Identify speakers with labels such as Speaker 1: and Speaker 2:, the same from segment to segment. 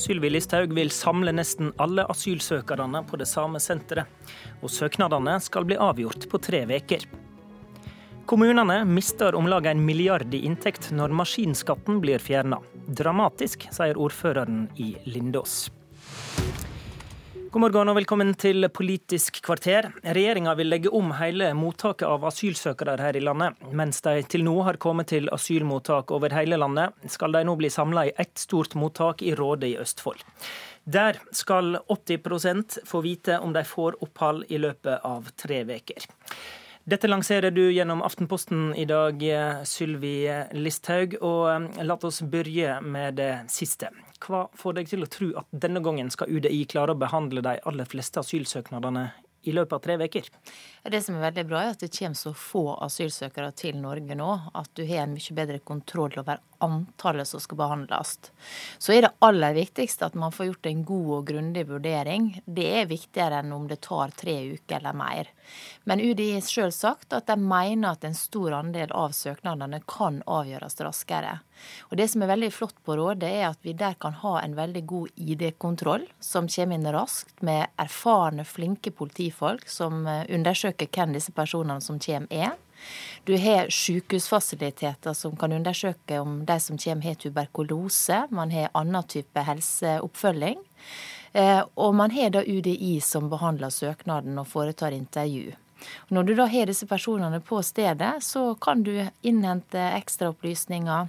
Speaker 1: Sylvi Listhaug vil samle nesten alle asylsøkerne på det samme senteret. Og søknadene skal bli avgjort på tre uker. Kommunene mister om lag en milliard i inntekt når maskinskatten blir fjerna. Dramatisk, sier ordføreren i Lindås. God morgen og velkommen til Politisk kvarter. Regjeringa vil legge om hele mottaket av asylsøkere her i landet. Mens de til nå har kommet til asylmottak over hele landet, skal de nå bli samla i ett stort mottak i Råde i Østfold. Der skal 80% få vite om de får opphold i løpet av tre uker. Dette lanserer du gjennom Aftenposten i dag, Sylvi Listhaug. Og la oss begynne med det siste. Hva får deg til å tro at denne gangen skal UDI klare å behandle de aller fleste asylsøknadene i løpet av tre uker?
Speaker 2: Det som er veldig bra, er at det kommer så få asylsøkere til Norge nå. At du har en mye bedre kontroll over antallet som skal behandles. Så er det aller viktigste at man får gjort en god og grundig vurdering. Det er viktigere enn om det tar tre uker eller mer. Men UDI har sjøl sagt at de mener at en stor andel av søknadene kan avgjøres raskere. Og Det som er veldig flott på Rådet, er at vi der kan ha en veldig god ID-kontroll, som kommer inn raskt med erfarne, flinke politifolk som eh, undersøker hvem disse personene som kommer er. Du har sykehusfasiliteter som kan undersøke om de som kommer har tuberkulose. Man har annen type helseoppfølging. Eh, og man har da UDI som behandler søknaden og foretar intervju. når du da har disse personene på stedet, så kan du innhente ekstraopplysninger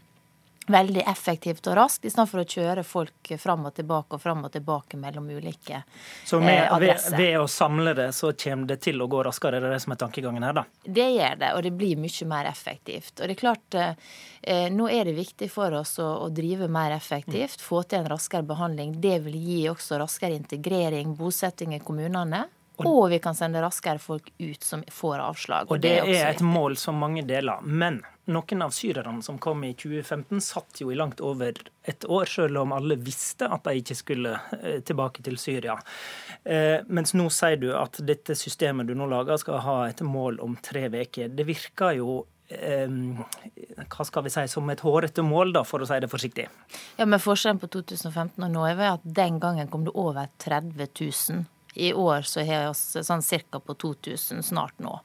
Speaker 2: veldig effektivt og raskt, istedenfor å kjøre folk fram og tilbake og fram og tilbake mellom ulike
Speaker 1: så med, eh, adresser. Ved, ved, å samle det, så kommer det til å gå raskere? Det er det som er tankegangen her, da?
Speaker 2: Det gjør det, og det blir mye mer effektivt. Og det er klart, eh, nå er det viktig for oss å, å drive mer effektivt, mm. få til en raskere behandling. Det vil gi også raskere integrering, bosetting i kommunene. Og vi kan sende raskere folk ut som får avslag.
Speaker 1: Og det, det er, er et mål som mange deler. Men noen av syrerne som kom i 2015, satt jo i langt over et år, selv om alle visste at de ikke skulle eh, tilbake til Syria. Eh, mens nå sier du at dette systemet du nå lager, skal ha et mål om tre uker. Det virker jo Um, hva skal vi si, som et hårete mål, da, for å si det forsiktig.
Speaker 2: Ja, men Forskjellen på 2015 og nå er at den gangen kom det over 30 000 i år så har vi sånn ca. på 2000 snart nå.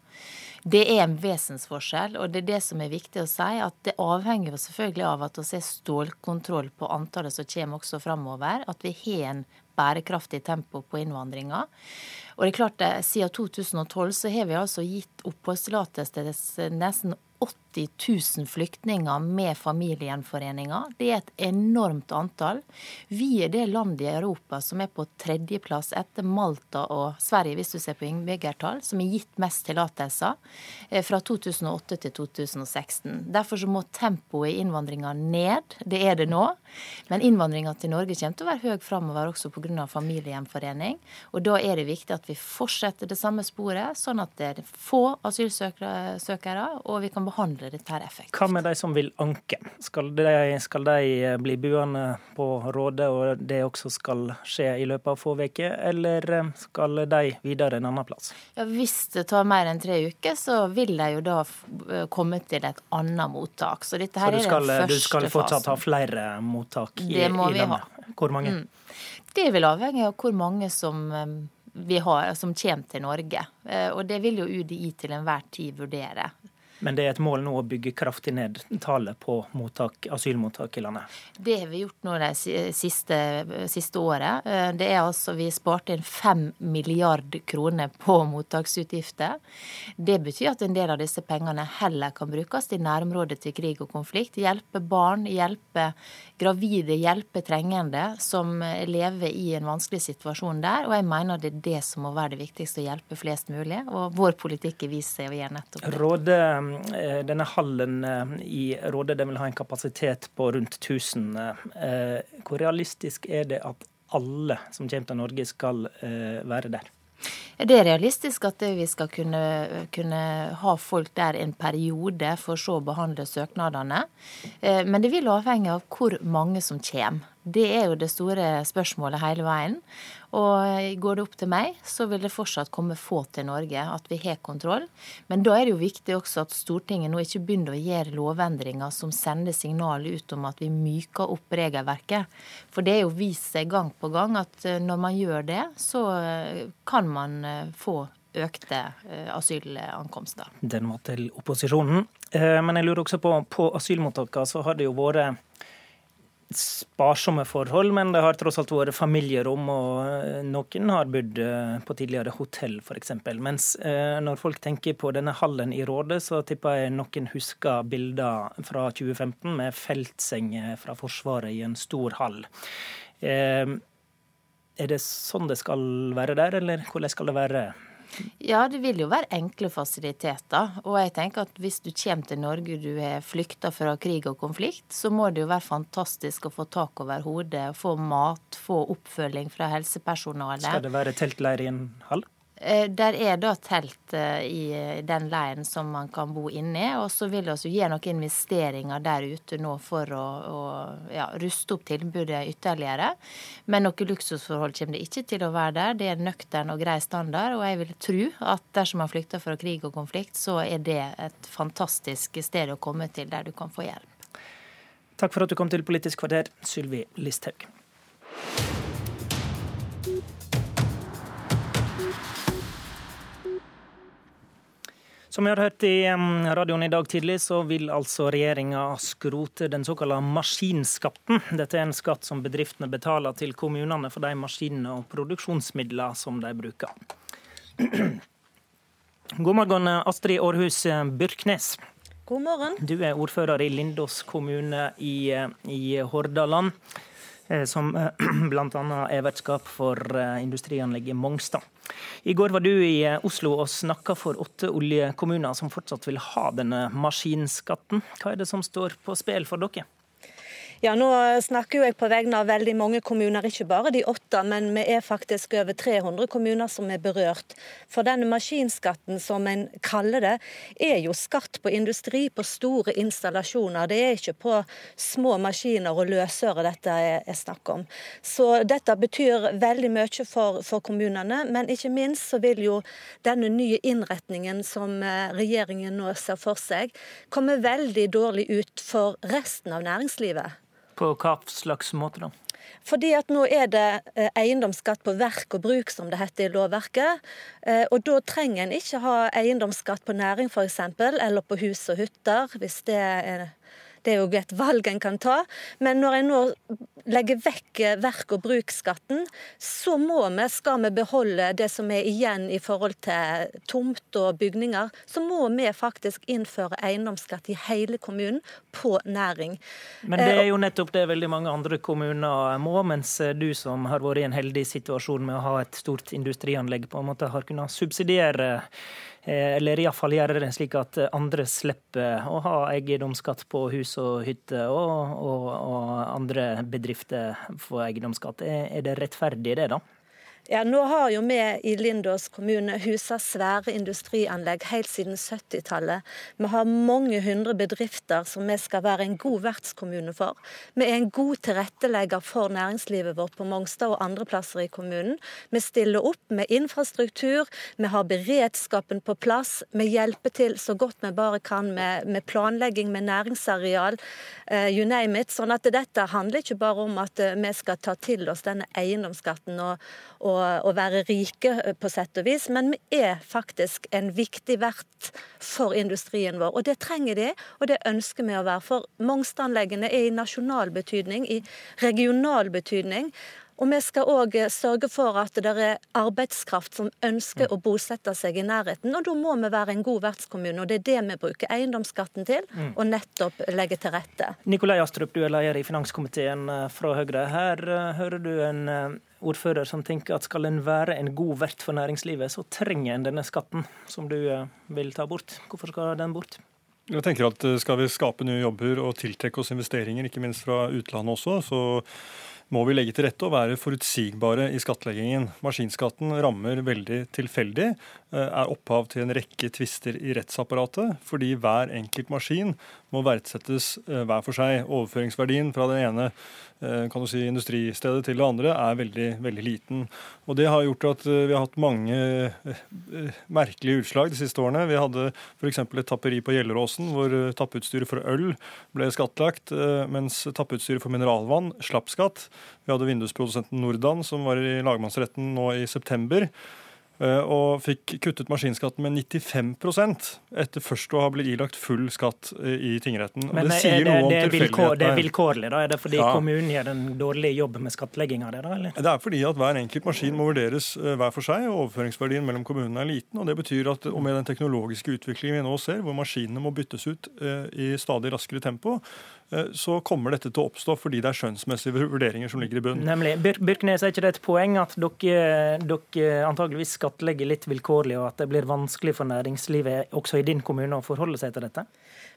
Speaker 2: Det er en vesensforskjell, og det er det som er viktig å si. At det avhenger selvfølgelig av at vi har stålkontroll på antallet som kommer også framover. At vi har en bærekraftig tempo på innvandringa. Og det er klart, Siden 2012 så har vi altså gitt oppholdstillatelse til nesten 80 000 flyktninger med familiegjenforeninger. Det er et enormt antall. Vi er det landet i Europa som er på tredjeplass etter Malta og Sverige, hvis du ser på innbyggertall, som er gitt mest tillatelser eh, fra 2008 til 2016. Derfor så må tempoet i innvandringa ned. Det er det nå. Men innvandringa til Norge kommer til å være høy framover også pga. familiegjenforening. Og da er det viktig at vi fortsetter det samme sporet, sånn at det er få asylsøkere, og vi kan behandle dette effekt.
Speaker 1: Hva med de som vil anke? Skal de, skal de eh, bli buende på Råde, og det også skal skje i løpet av få uker, eller eh, skal de videre en annen plass?
Speaker 2: Ja, Hvis det tar mer enn tre uker, så vil de jo da eh, komme til et annet mottak. Så dette her så
Speaker 1: skal,
Speaker 2: er den første fasen.
Speaker 1: Du skal fortsatt ha flere mottak i, det må i vi landet? Ha. Hvor mange? Mm.
Speaker 2: Det vil avhenge av hvor mange som vi har, som kommer til Norge. Og det vil jo UDI til enhver tid vurdere.
Speaker 1: Men det er et mål nå å bygge kraftig ned tallet på mottak, asylmottak i landet?
Speaker 2: Det har vi gjort nå det siste, siste året. Eh, det er altså, Vi sparte inn 5 milliard kroner på mottaksutgifter. Det betyr at en del av disse pengene heller kan brukes i nærområdet til krig og konflikt. Hjelpe barn, hjelpe gravide, hjelpe trengende som lever i en vanskelig situasjon der. Og jeg mener det er det som må være det viktigste, å hjelpe flest mulig. Og vår politikk har vist seg å gjøre nettopp det.
Speaker 1: Rådet Eh, denne hallen eh, i Råde den vil ha en kapasitet på rundt 1000. Eh, hvor realistisk er det at alle som kommer til Norge, skal være der?
Speaker 2: Det er realistisk at vi skal kunne, kunne, ha folk der en periode, for så å behandle søknadene. Men det vil avhenge av hvor mange som kommer. Det er jo det store spørsmålet hele veien. Og går det opp til meg, så vil det fortsatt komme få til Norge, at vi har kontroll. Men da er det jo viktig også at Stortinget nå ikke begynner å gjøre lovendringer som sender signal ut om at vi myker opp regelverket. For det er jo vist seg gang på gang at eh, når man gjør det, så eh, kan man eh, få økte asylankomster.
Speaker 1: Den var til opposisjonen. Men jeg lurer også på, på asylmottakene så har det jo vært sparsomme forhold, men det har tross alt vært familierom, og eh, noen har bodd eh, på tidligere hotell f.eks. Mens eh, når folk tenker på denne hallen i Råde, så tipper jeg noen husker bilder fra 2015 med feltsenger fra Forsvaret i en stor hall. Er det sånn det skal være der, eller hvordan skal det være?
Speaker 2: Ja, det vil jo være enkle fasiliteter. Og jeg tenker at hvis du kommer til Norge, du har flykta fra krig og konflikt, så må det jo være fantastisk å få tak over hodet, få mat, få oppfølging fra helsepersonalet.
Speaker 1: Skal det være teltleir i en hall?
Speaker 2: Eh, der er da telt eh, i den leiren som man kan bo inni. Og så vil vi gjøre noen investeringer der ute nå for å, å ja, ruste opp tilbudet ytterligere. Men noe luksusforhold kommer det ikke til å være der. Det er nøktern og grei standard. Og jeg vil tro at dersom man flykter fra krig og konflikt, så er det et fantastisk sted å komme til der du kan få hjelp.
Speaker 1: Takk for at du kom til Politisk kvarter, Sylvi Listhaug. Som vi har hørt i radioen i dag tidlig, så vil altså regjeringa skrote den såkalte maskinskatten. Dette er en skatt som bedriftene betaler til kommunene for de maskinene og produksjonsmidler som de bruker. God morgen, Astrid Aarhus Byrknes.
Speaker 3: God morgen.
Speaker 1: Du er ordfører i Lindås kommune i, i Hordaland. Eh, som eh, bl.a. er vertskap for eh, industrianlegget Mongstad. I går var du i Oslo og snakka for åtte oljekommuner som fortsatt vil ha denne maskinskatten. Hva er det som står på spill for dere?
Speaker 3: Ja, Nå snakker jeg på vegne av veldig mange kommuner, ikke bare de åtte, men vi er faktisk over 300 kommuner som er berørt. For denne maskinskatten, som en kaller det, er jo skatt på industri, på store installasjoner. Det er ikke på små maskiner og løsøre dette er snakk om. Så dette betyr veldig mye for, for kommunene, men ikke minst så vil jo denne nye innretningen som eh, regjeringen nå ser for seg, komme veldig dårlig ut for resten av næringslivet.
Speaker 1: På hva slags måte da?
Speaker 3: Fordi at nå er det eh, eiendomsskatt på verk og bruk, som det heter i lovverket. Eh, og da trenger en ikke ha eiendomsskatt på næring f.eks., eller på hus og hytter, hvis det er det er jo et valg en kan ta. Men når en nå legger vekk verk- og bruksskatten, så må vi, skal vi beholde det som er igjen i forhold til tomt og bygninger, så må vi faktisk innføre eiendomsskatt i hele kommunen på næring.
Speaker 1: Men det er eh, jo nettopp det veldig mange andre kommuner må, mens du som har vært i en heldig situasjon med å ha et stort industrianlegg, på en måte har kunnet subsidiere Eh, eller iallfall gjøre det slik at andre slipper å ha eiendomsskatt på hus og hytte, og, og, og andre bedrifter får eiendomsskatt. Er, er det rettferdig, det, da?
Speaker 3: Ja, Nå har jo vi i Lindås kommune husa svære industrianlegg helt siden 70-tallet. Vi har mange hundre bedrifter som vi skal være en god vertskommune for. Vi er en god tilrettelegger for næringslivet vårt på Mongstad og andre plasser i kommunen. Vi stiller opp med infrastruktur, vi har beredskapen på plass. Vi hjelper til så godt vi bare kan med, med planlegging, med næringsareal, uh, you name it. Sånn at dette handler ikke bare om at uh, vi skal ta til oss denne eiendomsskatten og, og å, være rike eh, på sett og vis, men vi er faktisk en viktig vert for industrien vår. Og det trenger de, og det ønsker vi å være. For Mongstad-anleggene er i nasjonal betydning, i regional betydning. Og vi skal òg eh, sørge for at det er arbeidskraft som ønsker å bosette seg i nærheten. Og da må vi være en god vertskommune, og det er det vi bruker eiendomsskatten til. Mm. Og nettopp legge til rette.
Speaker 1: Nikolai Astrup, du er leder i finanskomiteen eh, fra Høyre. Her hører du en ordfører som tenker at skal en være en god vert for næringslivet, så trenger en denne skatten som du eh, vil ta bort. Hvorfor skal den bort?
Speaker 4: Jeg tenker at eh, Skal vi skape nye jobber og tiltrekke oss investeringer, ikke minst fra utlandet også, så må vi legge til rette og være forutsigbare i skattleggingen. Maskinskatten rammer veldig tilfeldig, eh, er opphav til en rekke tvister i rettsapparatet, fordi hver enkelt maskin må verdsettes eh, hver for seg. Overføringsverdien fra det ene eh, kan du si, industristedet til det andre er veldig, veldig liten. Og Det har gjort at vi har hatt mange merkelige utslag de siste årene. Vi hadde f.eks. et tapperi på Gjelleråsen hvor tappeutstyret for øl ble skattlagt, mens tappeutstyret for mineralvann slapp skatt. Vi hadde vindusprodusenten Nordan som var i lagmannsretten nå i september. Eh, og fikk kuttet maskinskatten med 95% etter først å ha blitt ilagt full skatt eh, i tingretten.
Speaker 1: Men det, er det, det, er vilkår, det, er vilkårlig, da? Er det fordi ja. kommunen gjør en dårlig jobb med skattlegging av det? da? Eller?
Speaker 4: Det er fordi at hver enkelt maskin må vurderes eh, hver for seg, og overføringsverdien mellom kommunene er liten. og Det betyr at og med den teknologiske utviklingen vi nå ser, hvor maskinene må byttes ut i stadig raskere tempo, så kommer dette til å oppstå fordi det er skjønnsmessige vurderinger som ligger i bunnen.
Speaker 1: Nemlig. Byrknes, er ikke det et poeng at dere, dere antageligvis skattlegger litt vilkårlig, og at det blir vanskelig for næringslivet også i din kommune å forholde seg til dette?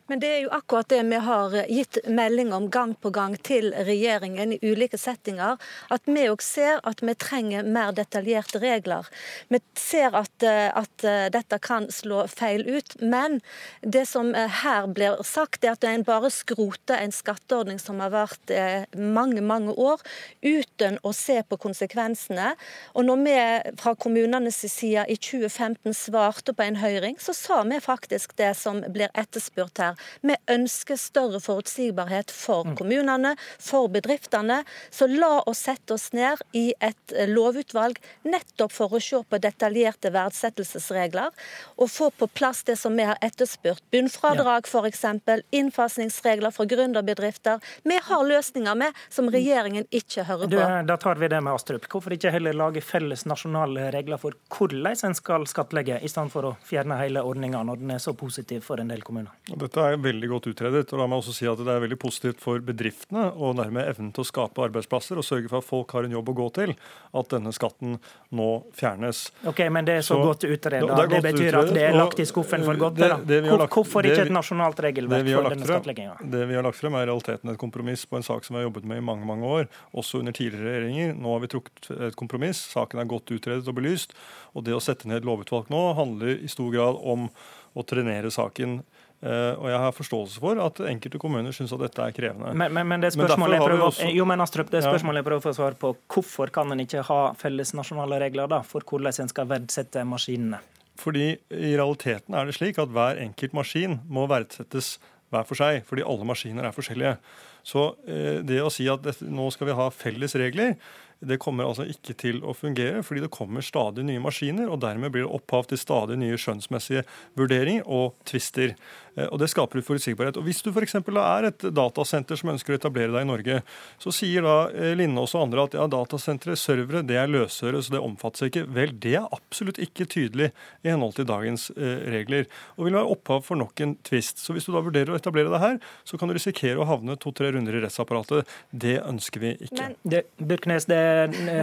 Speaker 3: Men det er jo akkurat det vi har gitt melding om gang på gang til regjeringen i ulike settinger. At vi òg ser at vi trenger mer detaljerte regler. Vi ser at, at, dette kan slå feil ut. Men det som her blir sagt, er at en bare skroter en skatteordning som har vært eh, mange, mange år, uten å se på konsekvensene. Og når vi fra kommunenes side i 2015 svarte på en høring, så sa vi faktisk det som blir etterspurt her. Vi ønsker større forutsigbarhet for mm. kommunene, for bedriftene. Så la oss sette oss ned i et eh, lovutvalg nettopp for å se på detaljerte verdsettelsesregler, og få på plass det som vi har etterspurt. Bunnfradrag f.eks., innfasningsregler for gründerbedrifter. Vi har løsninger med som regjeringen ikke hører på.
Speaker 1: da tar vi det med Astrup. Hvorfor ikke heller lage felles nasjonale regler for hvordan en skal skattlegge, i stedet for å fjerne hele ordninga når den er så positiv for en del kommuner?
Speaker 4: Dette er veldig godt utredet. og la meg også si at Det er veldig positivt for bedriftene og nærmere evnen til å skape arbeidsplasser og sørge for at folk har en jobb å gå til, at denne skatten nå fjernes.
Speaker 1: Ok, Men det er så, så godt utredet. Det, det, betyr utredet, at det er lagt i skuffen for godt? Det, det lagt, Hvorfor ikke et nasjonalt regelverk for denne skattlegginga?
Speaker 4: Det vi har lagt frem, er i realiteten et kompromiss på en sak som vi har jobbet med i mange mange år, også under tidligere regjeringer. Nå har vi trukket et kompromiss. Saken er godt utredet og belyst. Og det å sette ned et lovutvalg nå handler i stor grad om å trenere saken Uh, og jeg har forståelse for at enkelte kommuner syns at dette er krevende.
Speaker 1: Men, men, men det spørsmålet jeg prøver, også... jo, men Astrup, det spørsmålet jeg prøver å få svar på, hvorfor kan en ikke ha felles nasjonale regler da, for hvordan en skal verdsette maskinene?
Speaker 4: Fordi i realiteten er det slik at hver enkelt maskin må verdsettes hver for seg, fordi alle maskiner er forskjellige. Så uh, det å si at nå skal vi ha felles regler, det kommer altså ikke til å fungere, fordi det kommer stadig nye maskiner, og dermed blir det opphav til stadig nye skjønnsmessige vurderinger og tvister. Eh, og Det skaper uforutsigbarhet. Og Hvis du f.eks. er et datasenter som ønsker å etablere deg i Norge, så sier da eh, Lindås og andre at ja, datasentre, servere, det er løsøre, så det omfattes ikke. Vel, det er absolutt ikke tydelig i henhold til dagens eh, regler, og vil være opphav for nok en tvist. Så hvis du da vurderer å etablere deg her, så kan du risikere å havne to-tre runder i rettsapparatet. Det ønsker vi ikke. Men
Speaker 1: det, Burknes, det,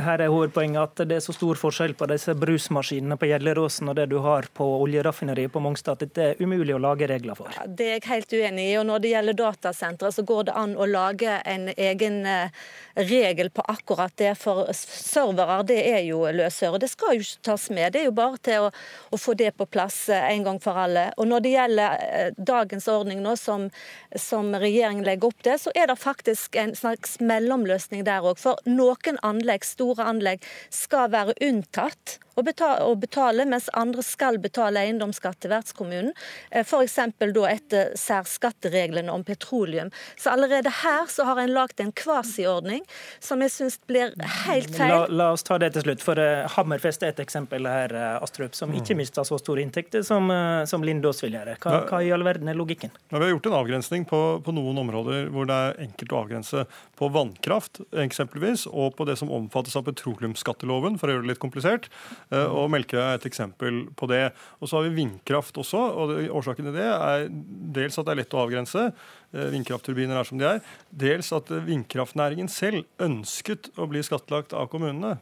Speaker 1: her er hovedpoenget at det er så stor forskjell på disse brusmaskinene på Gjelleråsen og det du har på oljeraffineriet på Mongstad at det er umulig å lage regler for.
Speaker 3: Ja, det er jeg helt uenig i. og Når det gjelder datasentre, så går det an å lage en egen eh, regel på akkurat det. For servere, det er jo løsøre. Det skal jo ikke tas med. Det er jo bare til å, å få det på plass eh, en gang for alle. Og Når det gjelder eh, dagens ordning nå, som, som regjeringen legger opp til, så er det faktisk en slags mellomløsning der òg. For noen anlegg, store anlegg, skal være unntatt å betale, betale, mens andre skal betale eiendomsskatt til vertskommunen. Eh, F.eks. etter særskattereglene om petroleum. Så allerede her så har en lagd en kvasiordning som jeg syns blir helt feil.
Speaker 1: La, la, oss ta det til slutt. for uh, Hammerfest er et eksempel her, uh, Astrup, som ikke mm. mista så store inntekter som, uh, som Lindås vil gjøre. Hva, hva, i all verden er logikken?
Speaker 4: Ja, vi har gjort en avgrensning på, på, noen områder hvor det er enkelt å avgrense. På vannkraft eksempelvis, og på det som omfattes av petroleumsskatteloven, for å gjøre det litt komplisert. Og Melkøya er et eksempel på det. Og så har vi vindkraft også. og Årsaken til det er
Speaker 5: dels at det er lett å avgrense. Eh, vindkraftturbiner er som de er. Dels at eh, vindkraftnæringen selv ønsket å bli skattlagt av kommunene.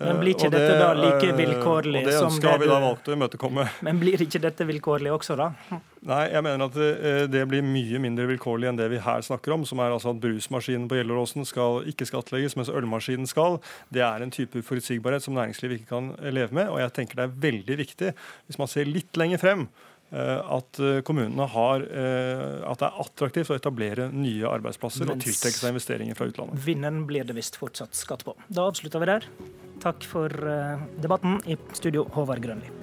Speaker 1: Men blir ikke det, dette da like vilkårlig
Speaker 5: som det
Speaker 1: ønsket
Speaker 5: har vi da valgt å imøtekomme.
Speaker 1: Men blir ikke dette vilkårlig også, da?
Speaker 5: Nei, jeg mener at det blir mye mindre vilkårlig enn det vi her snakker om, som er altså at brusmaskinen på Gjelleråsen skal ikke skattlegges, mens ølmaskinen skal. Det er en type forutsigbarhet som næringslivet ikke kan leve med. Og jeg tenker det er veldig viktig, hvis man ser litt lenger frem, Eh, at eh, kommunene har eh, at det er attraktivt å etablere nye arbeidsplasser Mens og tiltrekke seg investeringer fra utlandet.
Speaker 1: Vinneren blir det visst fortsatt skatt på. Da avslutter vi der. Takk for debatten. I studio, Håvard Grønli.